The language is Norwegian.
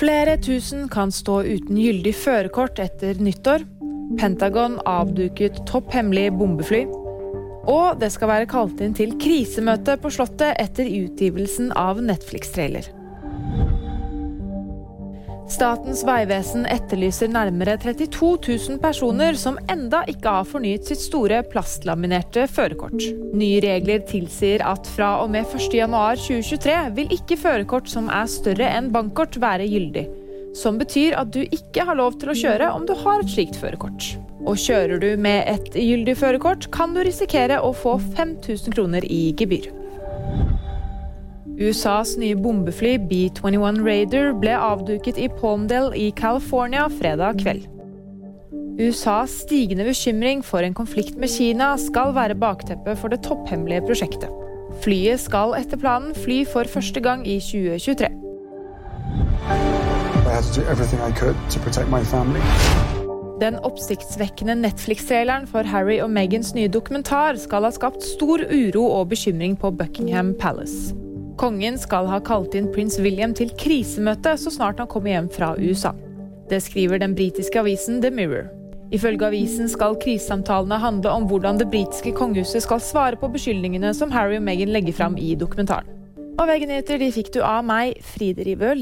Flere tusen kan stå uten gyldig førerkort etter nyttår. Pentagon avduket topp hemmelig bombefly. Og det skal være kalt inn til krisemøte på Slottet etter utgivelsen av Netflix-trailer. Statens vegvesen etterlyser nærmere 32 000 personer som enda ikke har fornyet sitt store plastlaminerte førerkort. Nye regler tilsier at fra og med 1.1.2023 vil ikke førerkort som er større enn bankkort være gyldig. Som betyr at du ikke har lov til å kjøre om du har et slikt førerkort. Og kjører du med et gyldig førerkort, kan du risikere å få 5000 kroner i gebyr. USAs nye bombefly B-21 Raider ble avduket i Palmdale i California fredag kveld. USAs stigende bekymring for en konflikt med Kina skal være bakteppet for det topphemmelige prosjektet. Flyet skal etter planen fly for første gang i 2023. Den oppsiktsvekkende Netflix-traileren for Harry og Megans nye dokumentar skal ha skapt stor uro og bekymring på Buckingham Palace. Kongen skal ha kalt inn prins William til krisemøte så snart han kommer hjem fra USA. Det skriver den britiske avisen The Mirror. Ifølge avisen skal krisesamtalene handle om hvordan det britiske kongehuset skal svare på beskyldningene som Harry og Meghan legger fram i dokumentaren. Og VG-nyheter fikk du av meg, Fride Rivø.